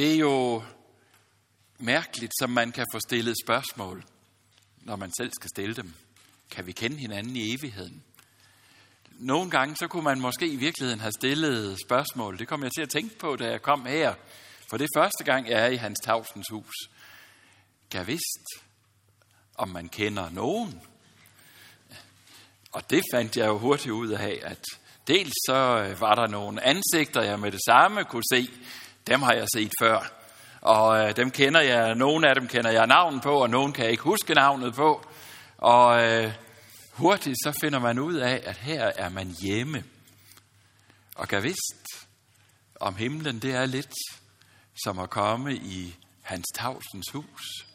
Det er jo mærkeligt, som man kan få stillet spørgsmål, når man selv skal stille dem. Kan vi kende hinanden i evigheden? Nogle gange så kunne man måske i virkeligheden have stillet spørgsmål. Det kom jeg til at tænke på, da jeg kom her. For det er første gang, jeg er i Hans Tavsens hus. Gav vidst, om man kender nogen. Og det fandt jeg jo hurtigt ud af, at dels så øh, var der nogle ansigter, jeg med det samme kunne se. Dem har jeg set før. Og øh, dem kender jeg, nogle af dem kender jeg navnet på, og nogle kan jeg ikke huske navnet på. Og øh, hurtigt så finder man ud af, at her er man hjemme. Og kan vist, om himlen det er lidt som at komme i hans tavsens hus.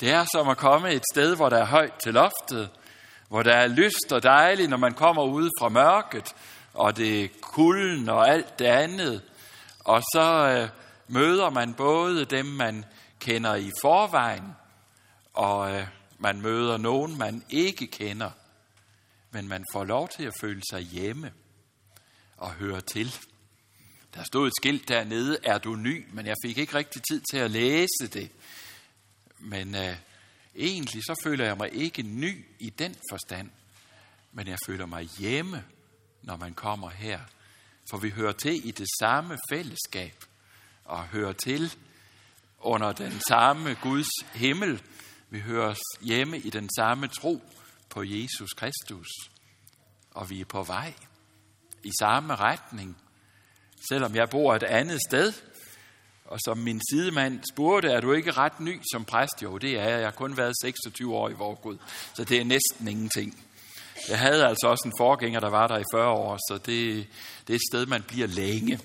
Det er som at komme et sted, hvor der er højt til loftet, hvor der er lyst og dejligt, når man kommer ud fra mørket, og det er kulden og alt det andet. Og så øh, møder man både dem, man kender i forvejen, og øh, man møder nogen, man ikke kender. Men man får lov til at føle sig hjemme og høre til. Der stod et skilt dernede, er du ny? Men jeg fik ikke rigtig tid til at læse det. Men øh, egentlig så føler jeg mig ikke ny i den forstand. Men jeg føler mig hjemme, når man kommer her. For vi hører til i det samme fællesskab og hører til under den samme Guds himmel. Vi hører hjemme i den samme tro på Jesus Kristus. Og vi er på vej i samme retning. Selvom jeg bor et andet sted, og som min sidemand spurgte, er du ikke ret ny som præst? Jo, det er jeg. Jeg har kun været 26 år i vor Gud, så det er næsten ingenting. Jeg havde altså også en forgænger, der var der i 40 år, så det, det er et sted, man bliver længe.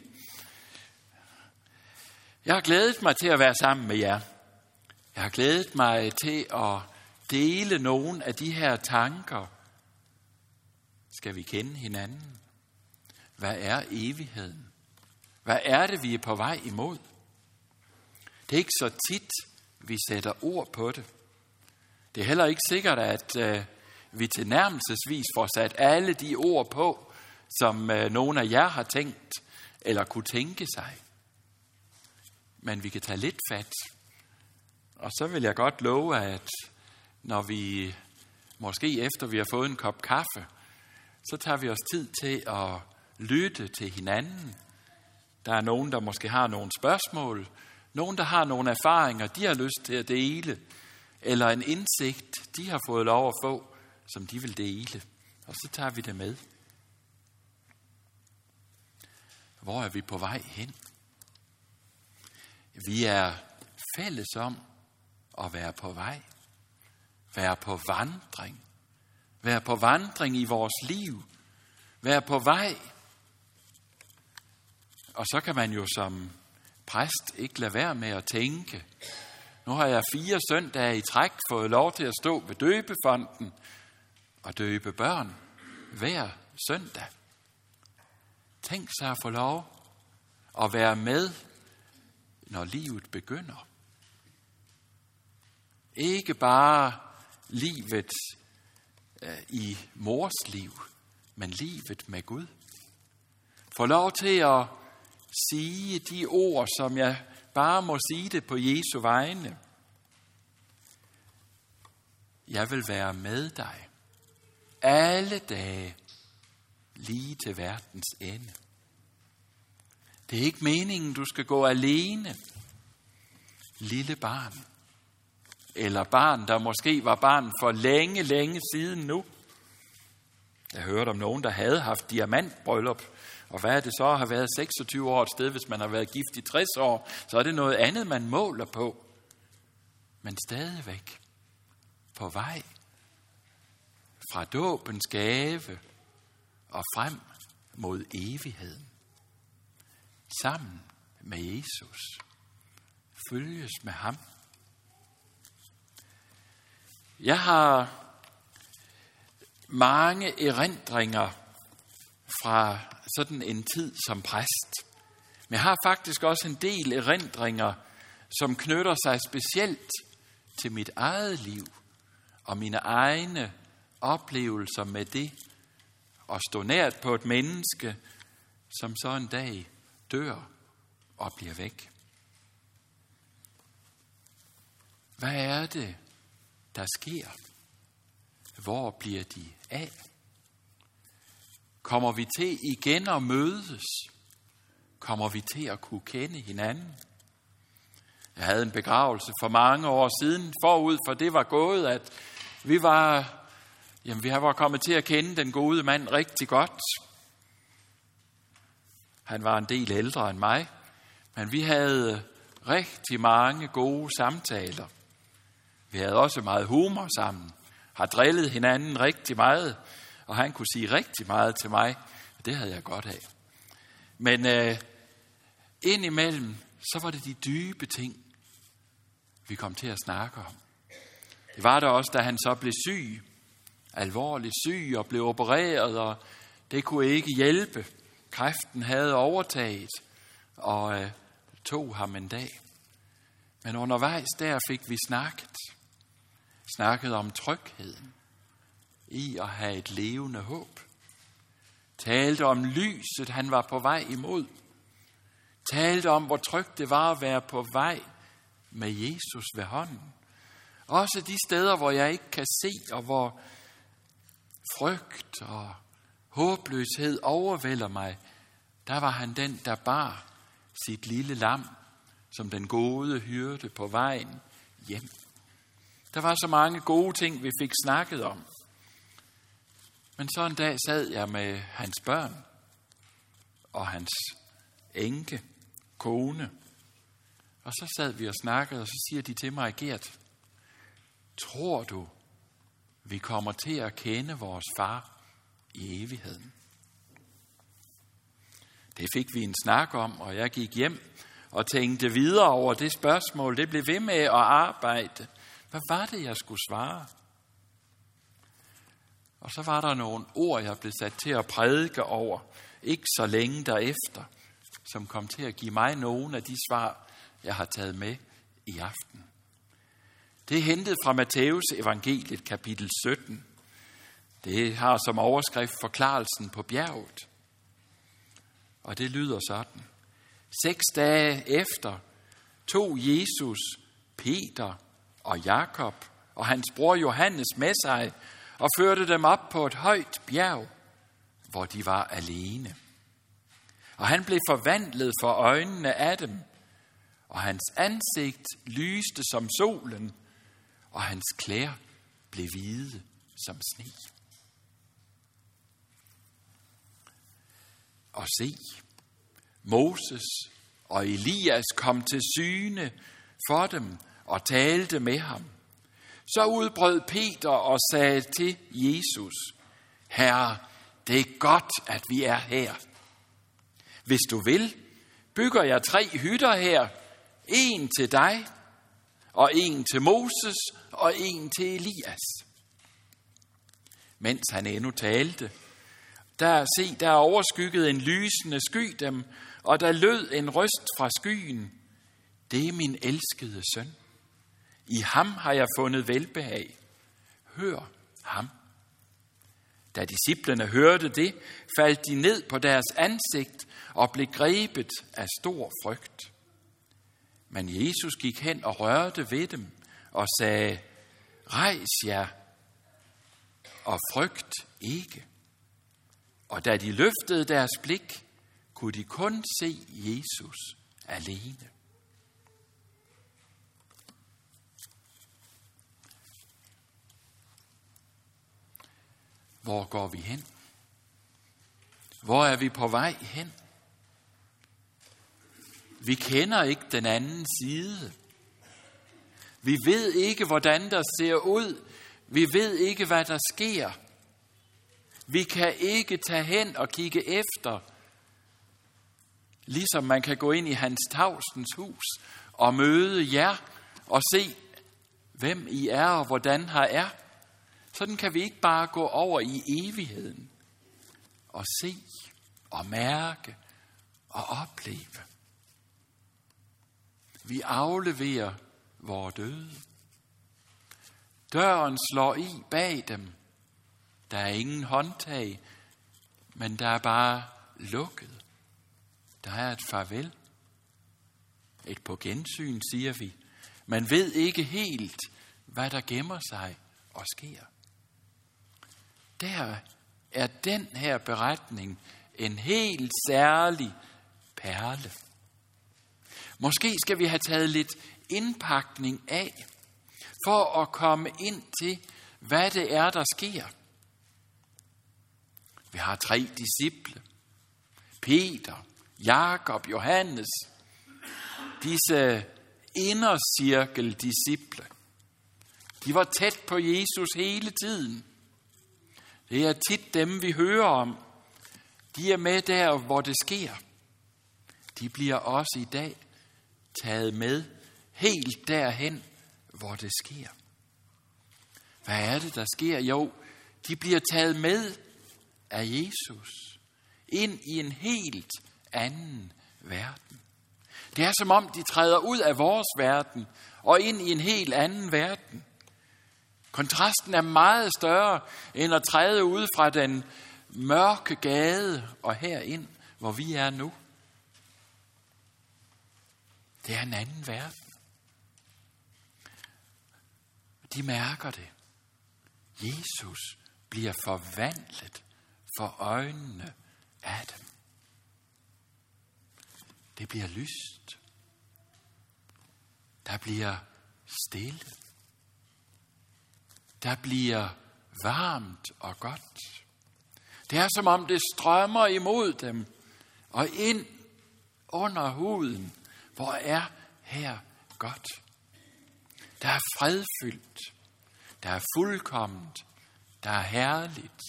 Jeg har glædet mig til at være sammen med jer. Jeg har glædet mig til at dele nogle af de her tanker. Skal vi kende hinanden? Hvad er evigheden? Hvad er det, vi er på vej imod? Det er ikke så tit, vi sætter ord på det. Det er heller ikke sikkert, at øh, vi til nærmelsesvis får sat alle de ord på, som øh, nogen af jer har tænkt eller kunne tænke sig. Men vi kan tage lidt fat. Og så vil jeg godt love, at når vi måske efter vi har fået en kop kaffe, så tager vi os tid til at lytte til hinanden. Der er nogen, der måske har nogle spørgsmål, nogen, der har nogle erfaringer, de har lyst til at dele, eller en indsigt, de har fået lov at få, som de vil dele. Og så tager vi det med. Hvor er vi på vej hen? Vi er fælles om at være på vej. Være på vandring. Være på vandring i vores liv. Være på vej. Og så kan man jo som præst ikke lade være med at tænke. Nu har jeg fire søndage i træk fået lov til at stå ved døbefonden og døbe børn hver søndag. Tænk sig at få lov at være med, når livet begynder. Ikke bare livet øh, i mors liv, men livet med Gud. Få lov til at sige de ord, som jeg bare må sige det på Jesu vegne. Jeg vil være med dig alle dage lige til verdens ende. Det er ikke meningen, du skal gå alene. Lille barn. Eller barn, der måske var barn for længe, længe siden nu. Jeg hørte om nogen, der havde haft diamantbryllup. Og hvad er det så at have været 26 år et sted, hvis man har været gift i 60 år? Så er det noget andet, man måler på. Men stadigvæk på vej fra dåbens gave og frem mod evigheden. Sammen med Jesus. Følges med ham. Jeg har mange erindringer fra sådan en tid som præst. Men jeg har faktisk også en del erindringer, som knytter sig specielt til mit eget liv og mine egne oplevelser med det at stå nært på et menneske, som så en dag dør og bliver væk. Hvad er det, der sker? Hvor bliver de af? Kommer vi til igen at mødes? Kommer vi til at kunne kende hinanden? Jeg havde en begravelse for mange år siden, forud for det var gået, at vi var, jamen, vi var kommet til at kende den gode mand rigtig godt. Han var en del ældre end mig, men vi havde øh, rigtig mange gode samtaler. Vi havde også meget humor sammen, har drillet hinanden rigtig meget, og han kunne sige rigtig meget til mig. Det havde jeg godt af. Men øh, indimellem, så var det de dybe ting, vi kom til at snakke om. Det var der også, da han så blev syg, alvorligt syg og blev opereret, og det kunne ikke hjælpe. Kræften havde overtaget, og øh, tog ham en dag. Men undervejs der fik vi snakket. Snakket om trygheden i at have et levende håb. Talte om lyset, han var på vej imod. Talte om, hvor trygt det var at være på vej med Jesus ved hånden. Også de steder, hvor jeg ikke kan se, og hvor frygt og håbløshed overvælder mig, der var han den, der bar sit lille lam, som den gode hyrde på vejen hjem. Der var så mange gode ting, vi fik snakket om. Men så en dag sad jeg med hans børn og hans enke, kone. Og så sad vi og snakkede, og så siger de til mig, Gert, tror du, vi kommer til at kende vores far i evigheden? Det fik vi en snak om, og jeg gik hjem og tænkte videre over det spørgsmål. Det blev ved med at arbejde. Hvad var det, jeg skulle svare? Og så var der nogle ord, jeg blev sat til at prædike over, ikke så længe derefter, som kom til at give mig nogle af de svar, jeg har taget med i aften. Det er hentet fra Matteus evangeliet kapitel 17. Det har som overskrift forklarelsen på bjerget. Og det lyder sådan. Seks dage efter tog Jesus Peter og Jakob og hans bror Johannes med sig og førte dem op på et højt bjerg, hvor de var alene. Og han blev forvandlet for øjnene af dem, og hans ansigt lyste som solen, og hans klæder blev hvide som sne. Og se, Moses og Elias kom til syne for dem og talte med ham. Så udbrød Peter og sagde til Jesus, Herre, det er godt, at vi er her. Hvis du vil, bygger jeg tre hytter her. En til dig, og en til Moses, og en til Elias. Mens han endnu talte, der se, der overskyggede en lysende sky dem, og der lød en røst fra skyen. Det er min elskede søn. I ham har jeg fundet velbehag. Hør ham. Da disciplene hørte det, faldt de ned på deres ansigt og blev grebet af stor frygt. Men Jesus gik hen og rørte ved dem og sagde, rejs jer og frygt ikke. Og da de løftede deres blik, kunne de kun se Jesus alene. Hvor går vi hen? Hvor er vi på vej hen? Vi kender ikke den anden side. Vi ved ikke, hvordan der ser ud. Vi ved ikke, hvad der sker. Vi kan ikke tage hen og kigge efter, ligesom man kan gå ind i hans tavsens hus og møde jer og se, hvem I er og hvordan her er. Sådan kan vi ikke bare gå over i evigheden og se og mærke og opleve. Vi afleverer vores døde. Døren slår i bag dem. Der er ingen håndtag, men der er bare lukket. Der er et farvel. Et på gensyn, siger vi, Man ved ikke helt, hvad der gemmer sig og sker. Der er den her beretning en helt særlig perle. Måske skal vi have taget lidt indpakning af, for at komme ind til, hvad det er, der sker. Vi har tre disciple. Peter, Jakob, Johannes. Disse indercirkel disciple. De var tæt på Jesus hele tiden. Det er tit dem, vi hører om. De er med der, hvor det sker. De bliver også i dag taget med helt derhen, hvor det sker. Hvad er det, der sker? Jo, de bliver taget med af Jesus ind i en helt anden verden. Det er som om, de træder ud af vores verden og ind i en helt anden verden. Kontrasten er meget større end at træde ud fra den mørke gade og herind, hvor vi er nu. Det er en anden verden. De mærker det. Jesus bliver forvandlet for øjnene af dem. Det bliver lyst. Der bliver stille. Der bliver varmt og godt. Det er som om det strømmer imod dem og ind under huden. Hvor er her godt? Der er fredfyldt. Der er fuldkomment. Der er herligt.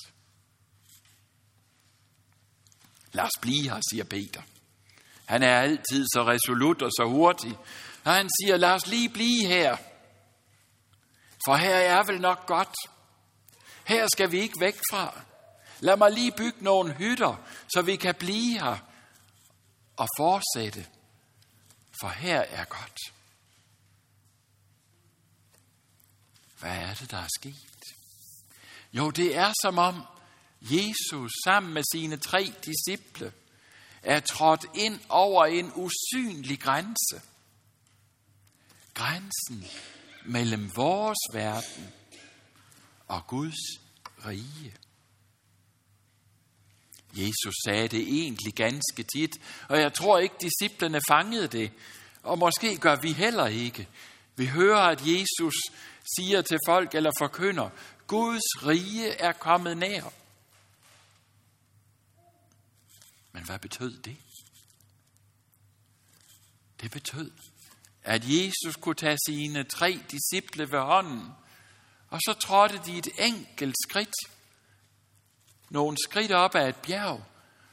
Lad os blive her, siger Peter. Han er altid så resolut og så hurtig. Og han siger, lad os lige blive her. For her er vel nok godt. Her skal vi ikke væk fra. Lad mig lige bygge nogle hytter, så vi kan blive her og fortsætte. For her er godt. Hvad er det, der er sket? Jo, det er som om Jesus sammen med sine tre disciple er trådt ind over en usynlig grænse. Grænsen mellem vores verden og Guds rige. Jesus sagde det egentlig ganske tit, og jeg tror ikke, disciplene fangede det, og måske gør vi heller ikke. Vi hører, at Jesus siger til folk eller forkynder, Guds rige er kommet nær. Men hvad betød det? Det betød, at Jesus kunne tage sine tre disciple ved hånden, og så trådte de et enkelt skridt, nogle skridt op ad et bjerg,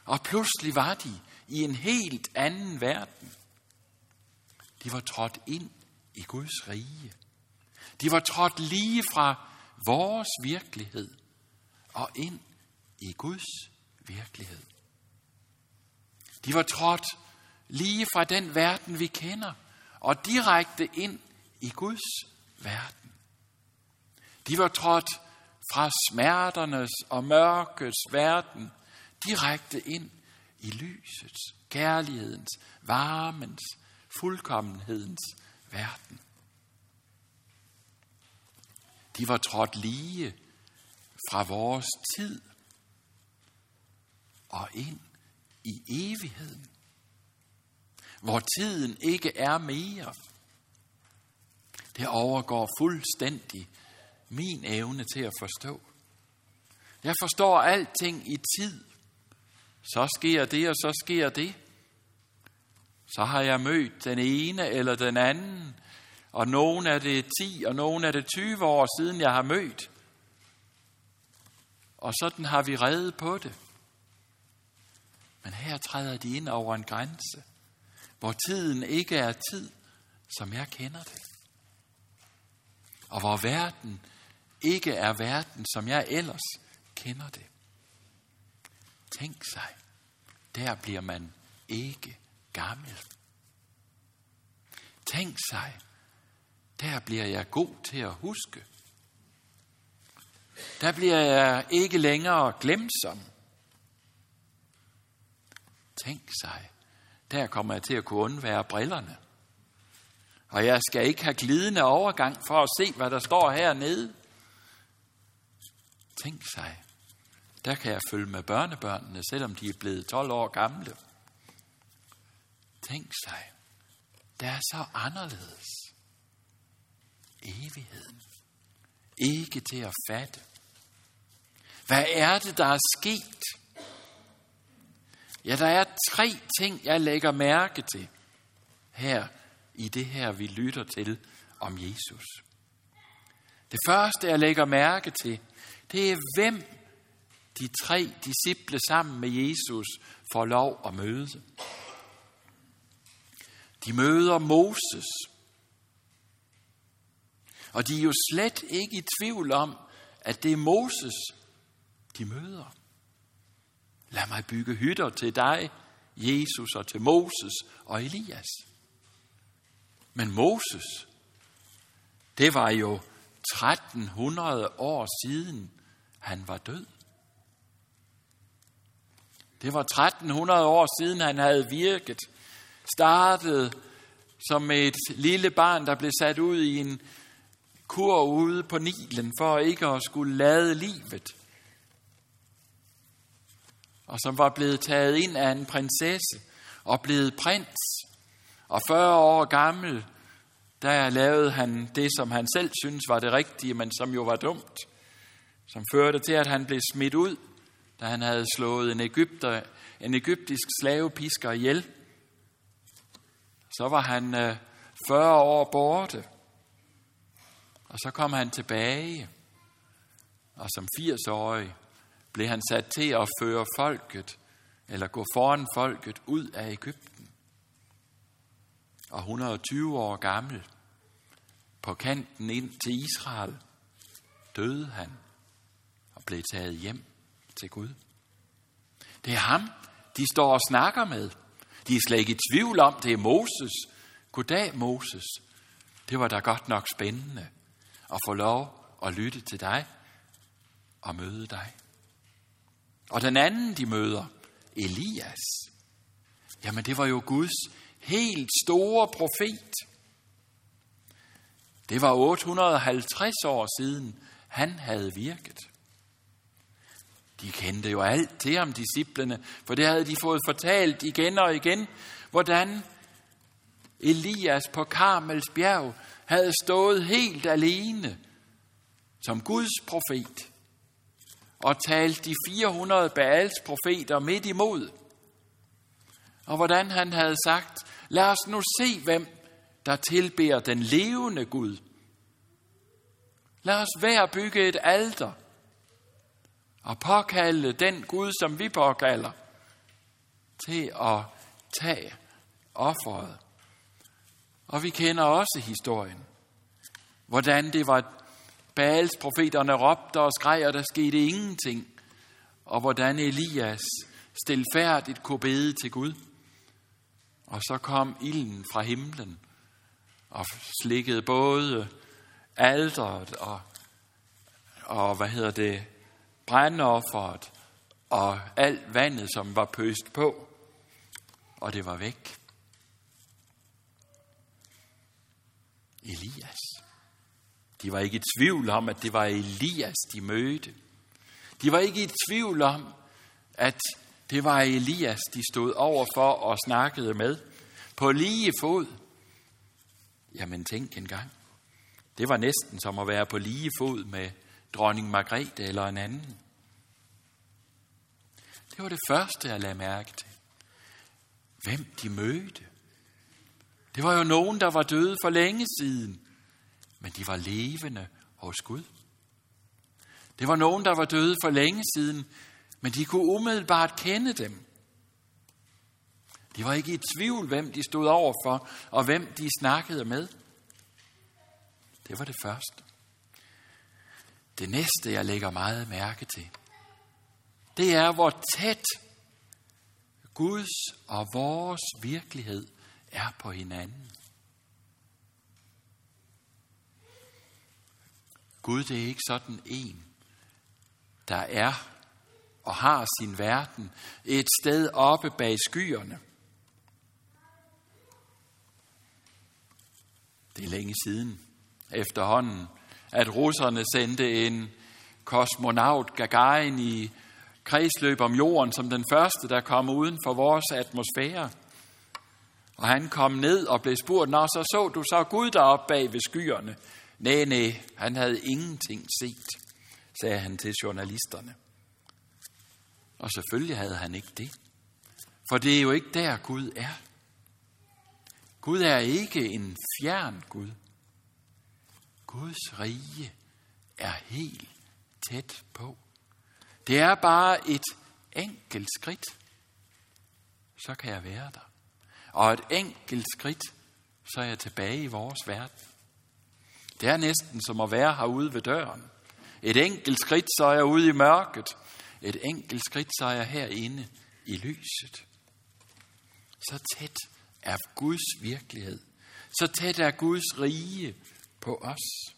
og pludselig var de i en helt anden verden. De var trådt ind i Guds rige. De var trådt lige fra vores virkelighed og ind i Guds virkelighed. De var trådt lige fra den verden, vi kender, og direkte ind i Guds verden. De var trådt fra smerternes og mørkets verden direkte ind i lysets, kærlighedens, varmens, fuldkommenhedens verden. De var trådt lige fra vores tid og ind i evigheden, hvor tiden ikke er mere. Det overgår fuldstændig min evne til at forstå. Jeg forstår alting i tid. Så sker det, og så sker det. Så har jeg mødt den ene eller den anden, og nogen er det 10, og nogen er det 20 år siden, jeg har mødt. Og sådan har vi reddet på det. Men her træder de ind over en grænse, hvor tiden ikke er tid, som jeg kender det. Og hvor verden ikke er verden, som jeg ellers kender det. Tænk sig, der bliver man ikke gammel. Tænk sig, der bliver jeg god til at huske. Der bliver jeg ikke længere glemsom. Tænk sig, der kommer jeg til at kunne undvære brillerne. Og jeg skal ikke have glidende overgang for at se, hvad der står hernede. Tænk sig, der kan jeg følge med børnebørnene, selvom de er blevet 12 år gamle. Tænk sig, der er så anderledes. Evigheden. Ikke til at fatte. Hvad er det, der er sket? Ja, der er tre ting, jeg lægger mærke til her i det her, vi lytter til om Jesus. Det første, jeg lægger mærke til, det er, hvem de tre disciple sammen med Jesus får lov at møde. De møder Moses. Og de er jo slet ikke i tvivl om, at det er Moses, de møder. Lad mig bygge hytter til dig, Jesus, og til Moses og Elias. Men Moses, det var jo 1300 år siden, han var død. Det var 1300 år siden, han havde virket. Startet som et lille barn, der blev sat ud i en kur ude på Nilen, for ikke at skulle lade livet. Og som var blevet taget ind af en prinsesse og blevet prins. Og 40 år gammel, der lavede han det, som han selv synes var det rigtige, men som jo var dumt. Som førte til, at han blev smidt ud, da han havde slået en, Ægypter, en egyptisk slavepisker ihjel. Så var han øh, 40 år borte. Og så kom han tilbage. Og som 80-årig blev han sat til at føre folket, eller gå foran folket ud af Ægypten. Og 120 år gammel, på kanten ind til Israel, døde han og blev taget hjem til Gud. Det er ham, de står og snakker med. De er slet ikke i tvivl om, det er Moses. Goddag, Moses. Det var da godt nok spændende at få lov at lytte til dig og møde dig. Og den anden, de møder, Elias. Jamen, det var jo Guds helt store profet. Det var 850 år siden, han havde virket. De kendte jo alt til ham, disciplene, for det havde de fået fortalt igen og igen, hvordan Elias på Karmels bjerg havde stået helt alene som Guds profet og talt de 400 Baals profeter midt imod. Og hvordan han havde sagt, lad os nu se, hvem der tilbeder den levende Gud. Lad os hver bygge et alter og påkalde den Gud, som vi påkalder, til at tage offeret. Og vi kender også historien. Hvordan det var Baals profeterne råbte og skreg, og der skete ingenting. Og hvordan Elias stilfærdigt kunne bede til Gud. Og så kom ilden fra himlen og slikkede både alderet og, og hvad hedder det, brændofferet og alt vandet, som var pøst på. Og det var væk. Elias. De var ikke i tvivl om, at det var Elias, de mødte. De var ikke i tvivl om, at det var Elias, de stod over for og snakkede med. På lige fod. Jamen tænk engang. Det var næsten som at være på lige fod med dronning Margrethe eller en anden. Det var det første, jeg lagde mærke til. Hvem de mødte. Det var jo nogen, der var døde for længe siden men de var levende hos Gud. Det var nogen, der var døde for længe siden, men de kunne umiddelbart kende dem. De var ikke i tvivl, hvem de stod overfor, og hvem de snakkede med. Det var det første. Det næste, jeg lægger meget mærke til, det er, hvor tæt Guds og vores virkelighed er på hinanden. Gud, det er ikke sådan en, der er og har sin verden et sted oppe bag skyerne. Det er længe siden efterhånden, at russerne sendte en kosmonaut Gagarin i kredsløb om jorden som den første, der kom uden for vores atmosfære. Og han kom ned og blev spurgt, Nå, så så du så Gud deroppe bag ved skyerne. Nej, nej, han havde ingenting set, sagde han til journalisterne. Og selvfølgelig havde han ikke det. For det er jo ikke der, Gud er. Gud er ikke en fjern Gud. Guds rige er helt tæt på. Det er bare et enkelt skridt, så kan jeg være der. Og et enkelt skridt, så er jeg tilbage i vores verden. Det er næsten som at være herude ved døren. Et enkelt skridt, så er jeg ude i mørket. Et enkelt skridt, så er jeg herinde i lyset. Så tæt er Guds virkelighed. Så tæt er Guds rige på os.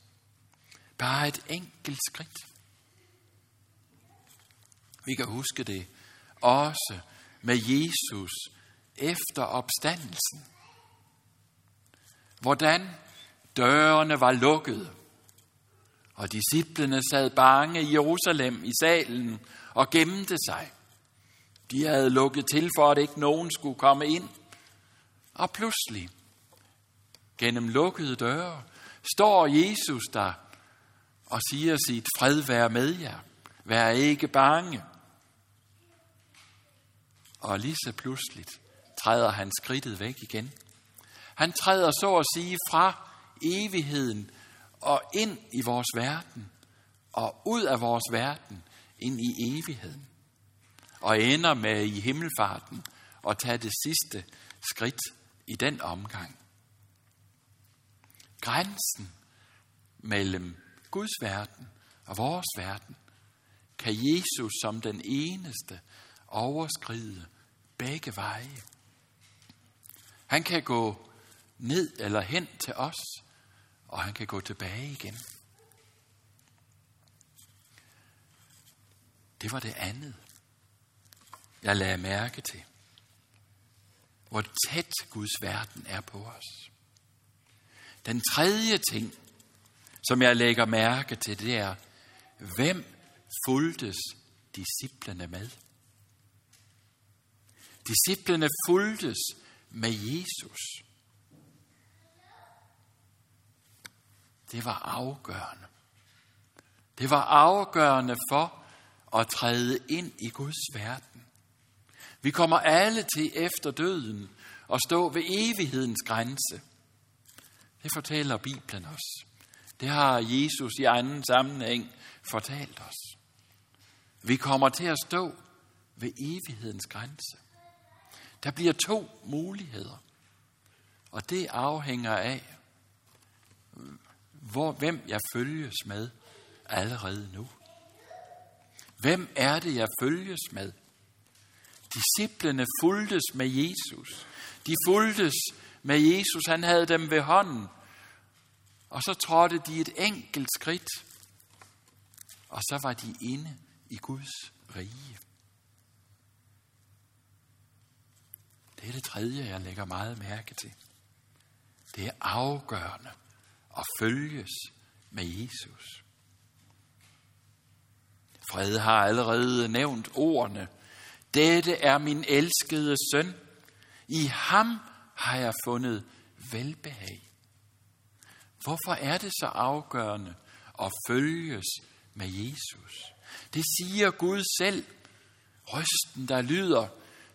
Bare et enkelt skridt. Vi kan huske det også med Jesus efter opstandelsen. Hvordan dørene var lukkede, og disciplene sad bange i Jerusalem i salen og gemte sig. De havde lukket til for, at ikke nogen skulle komme ind. Og pludselig, gennem lukkede døre, står Jesus der og siger sit fred være med jer. Vær ikke bange. Og lige så pludseligt træder han skridtet væk igen. Han træder så at sige fra evigheden og ind i vores verden og ud af vores verden ind i evigheden. Og ender med i himmelfarten og tage det sidste skridt i den omgang. Grænsen mellem Guds verden og vores verden kan Jesus som den eneste overskride begge veje. Han kan gå ned eller hen til os, og han kan gå tilbage igen. Det var det andet, jeg lagde mærke til. Hvor tæt Guds verden er på os. Den tredje ting, som jeg lægger mærke til, det er, hvem fuldtes disciplene med? Disciplene fuldtes med Jesus. Det var afgørende. Det var afgørende for at træde ind i Guds verden. Vi kommer alle til efter døden og stå ved evighedens grænse. Det fortæller Bibelen os. Det har Jesus i anden sammenhæng fortalt os. Vi kommer til at stå ved evighedens grænse. Der bliver to muligheder. Og det afhænger af, hvor, hvem jeg følges med allerede nu. Hvem er det, jeg følges med? Disciplene fuldtes med Jesus. De fuldtes med Jesus. Han havde dem ved hånden. Og så trådte de et enkelt skridt. Og så var de inde i Guds rige. Det er det tredje, jeg lægger meget mærke til. Det er afgørende at følges med Jesus. Fred har allerede nævnt ordene. Dette er min elskede søn. I ham har jeg fundet velbehag. Hvorfor er det så afgørende at følges med Jesus? Det siger Gud selv. Røsten, der lyder,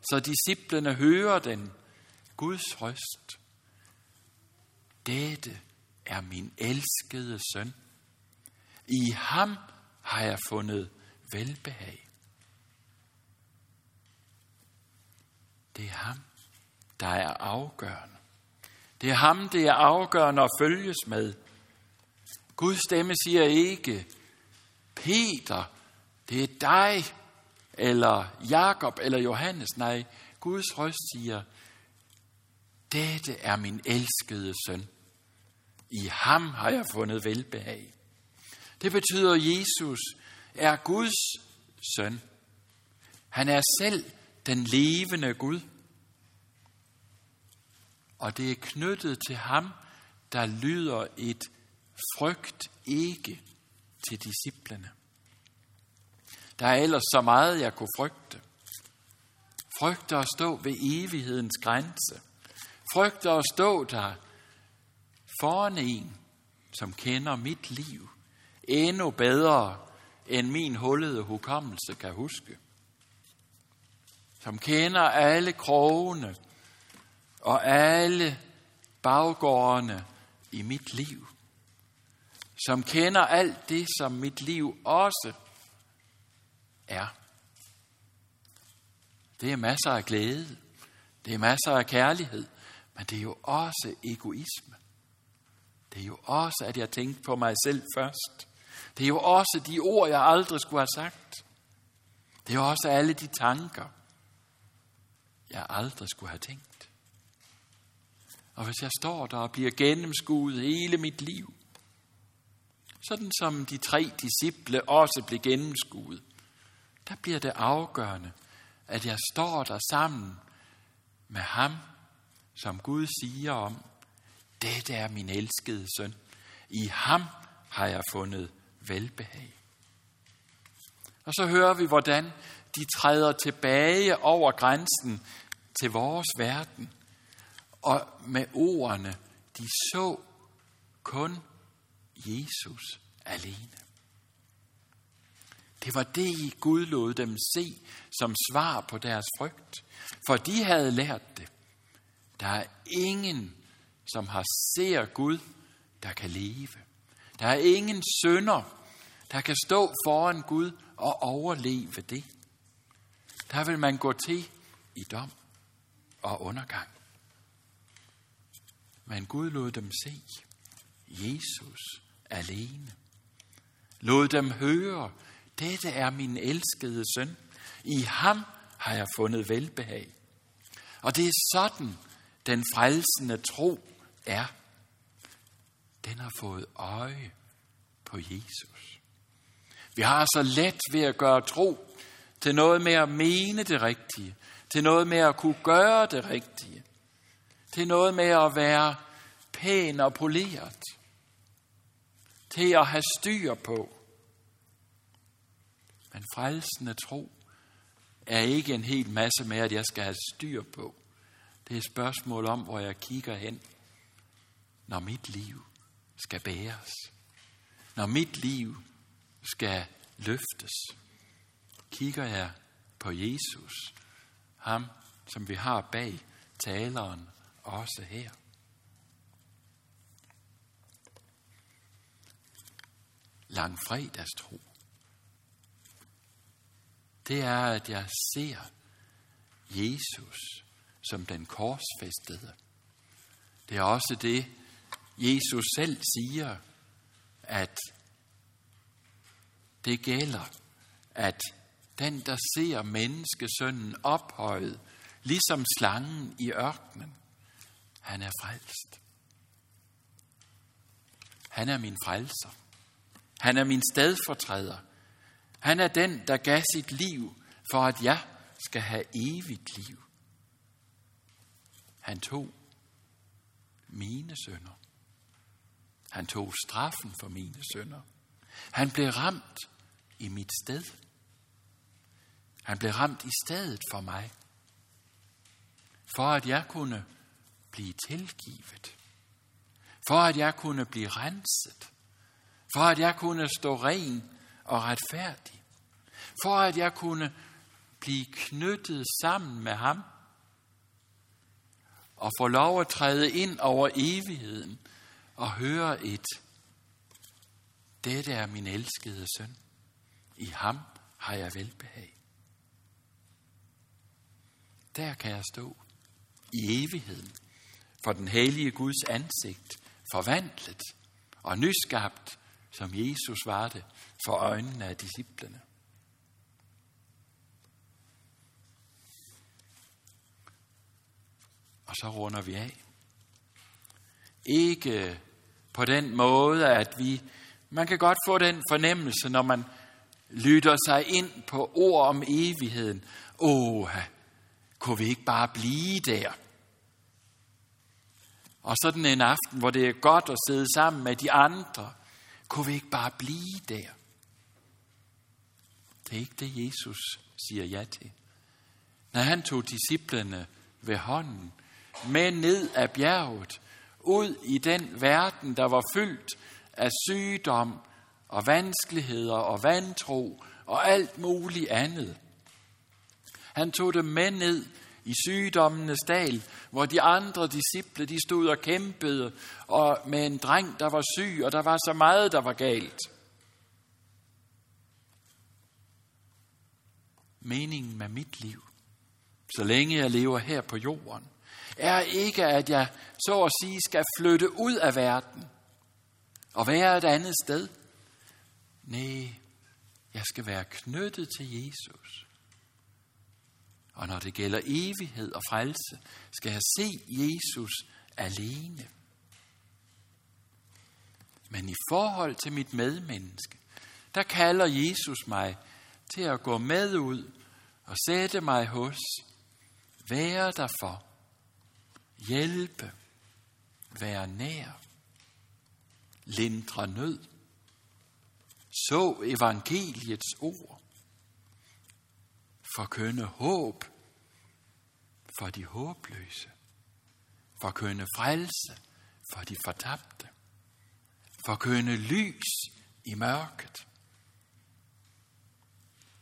så disciplene hører den. Guds røst. Dette er min elskede søn. I ham har jeg fundet velbehag. Det er ham, der er afgørende. Det er ham, det er afgørende at følges med. Guds stemme siger ikke, Peter, det er dig, eller Jakob, eller Johannes. Nej, Guds røst siger, dette er min elskede søn. I ham har jeg fundet velbehag. Det betyder, at Jesus er Guds søn. Han er selv den levende Gud. Og det er knyttet til ham, der lyder et frygt ikke til disciplene. Der er ellers så meget, jeg kunne frygte. Frygter at stå ved evighedens grænse. Frygter at stå der foran en, som kender mit liv endnu bedre, end min hullede hukommelse kan huske. Som kender alle krogene og alle baggårdene i mit liv. Som kender alt det, som mit liv også er. Det er masser af glæde. Det er masser af kærlighed. Men det er jo også egoisme. Det er jo også, at jeg tænkte på mig selv først. Det er jo også de ord, jeg aldrig skulle have sagt. Det er jo også alle de tanker, jeg aldrig skulle have tænkt. Og hvis jeg står der og bliver gennemskuet hele mit liv, sådan som de tre disciple også blev gennemskuet, der bliver det afgørende, at jeg står der sammen med ham, som Gud siger om, dette er min elskede søn. I ham har jeg fundet velbehag. Og så hører vi, hvordan de træder tilbage over grænsen til vores verden. Og med ordene, de så kun Jesus alene. Det var det, Gud lod dem se som svar på deres frygt. For de havde lært det. Der er ingen, som har ser Gud, der kan leve. Der er ingen sønder, der kan stå foran Gud og overleve det. Der vil man gå til i dom og undergang. Men Gud lod dem se Jesus alene. Lod dem høre, dette er min elskede søn. I ham har jeg fundet velbehag. Og det er sådan, den frelsende tro er. Den har fået øje på Jesus. Vi har så let ved at gøre tro til noget med at mene det rigtige, til noget med at kunne gøre det rigtige, til noget med at være pæn og poleret, til at have styr på. Men frelsende tro er ikke en hel masse med, at jeg skal have styr på. Det er et spørgsmål om, hvor jeg kigger hen, når mit liv skal bæres. Når mit liv skal løftes. Kigger jeg på Jesus, ham som vi har bag taleren også her. Langfredagstro. Det er, at jeg ser Jesus som den korsfæstede. Det er også det, Jesus selv siger, at det gælder, at den, der ser menneskesønnen ophøjet, ligesom slangen i ørkenen, han er frelst. Han er min frelser. Han er min stedfortræder. Han er den, der gav sit liv, for at jeg skal have evigt liv. Han tog mine sønder. Han tog straffen for mine sønder. Han blev ramt i mit sted. Han blev ramt i stedet for mig. For at jeg kunne blive tilgivet. For at jeg kunne blive renset. For at jeg kunne stå ren og retfærdig. For at jeg kunne blive knyttet sammen med ham og få lov at træde ind over evigheden og høre et, dette er min elskede søn. I ham har jeg velbehag. Der kan jeg stå i evigheden for den hellige Guds ansigt, forvandlet og nyskabt, som Jesus var det for øjnene af disciplene. Og så runder vi af. Ikke på den måde, at vi, man kan godt få den fornemmelse, når man lytter sig ind på ord om evigheden. Åh, kunne vi ikke bare blive der? Og sådan en aften, hvor det er godt at sidde sammen med de andre, kunne vi ikke bare blive der? Det er ikke det, Jesus siger ja til. Når han tog disciplene ved hånden med ned af bjerget, ud i den verden, der var fyldt af sygdom og vanskeligheder og vantro og alt muligt andet. Han tog dem med ned i sygdommenes dal, hvor de andre disciple, de stod og kæmpede og med en dreng, der var syg, og der var så meget, der var galt. Meningen med mit liv, så længe jeg lever her på jorden, er ikke, at jeg så at sige skal flytte ud af verden og være et andet sted. Nej, jeg skal være knyttet til Jesus. Og når det gælder evighed og frelse, skal jeg se Jesus alene. Men i forhold til mit medmenneske, der kalder Jesus mig til at gå med ud og sætte mig hos, være derfor, hjælpe, være nær, lindre nød, så evangeliets ord, forkynde håb for de håbløse, forkynde frelse for de fortabte, forkynde lys i mørket,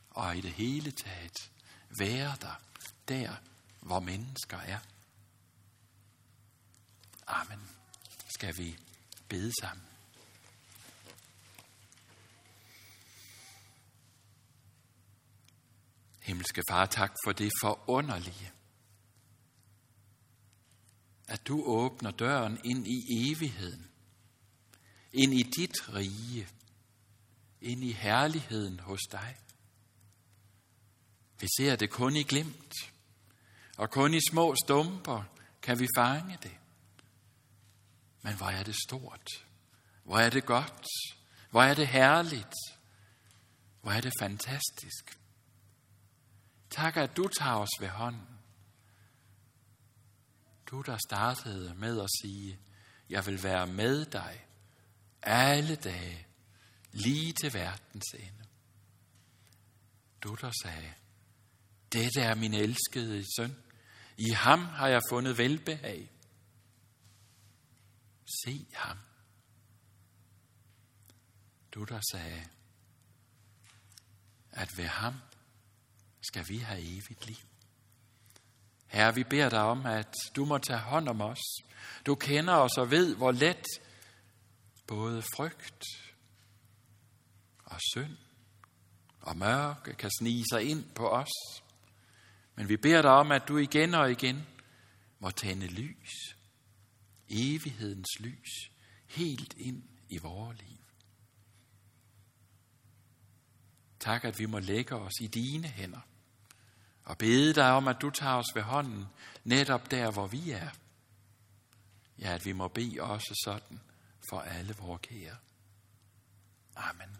og i det hele taget være der, der hvor mennesker er. Amen. Skal vi bede sammen. Himmelske Far, tak for det forunderlige, at du åbner døren ind i evigheden, ind i dit rige, ind i herligheden hos dig. Vi ser det kun i glimt, og kun i små stumper kan vi fange det. Men hvor er det stort, hvor er det godt, hvor er det herligt, hvor er det fantastisk. Tak, at du tager os ved hånden. Du, der startede med at sige, jeg vil være med dig alle dage, lige til verdens ende. Du, der sagde, dette er min elskede søn. I ham har jeg fundet velbehag. Se ham. Du, der sagde, at ved ham skal vi have evigt liv. Herre, vi beder dig om, at du må tage hånd om os. Du kender os og ved, hvor let både frygt og synd og mørke kan snige sig ind på os. Men vi beder dig om, at du igen og igen må tænde lys, evighedens lys, helt ind i vores liv. Tak, at vi må lægge os i dine hænder og bede dig om, at du tager os ved hånden netop der, hvor vi er. Ja, at vi må bede også sådan for alle vores kære. Amen.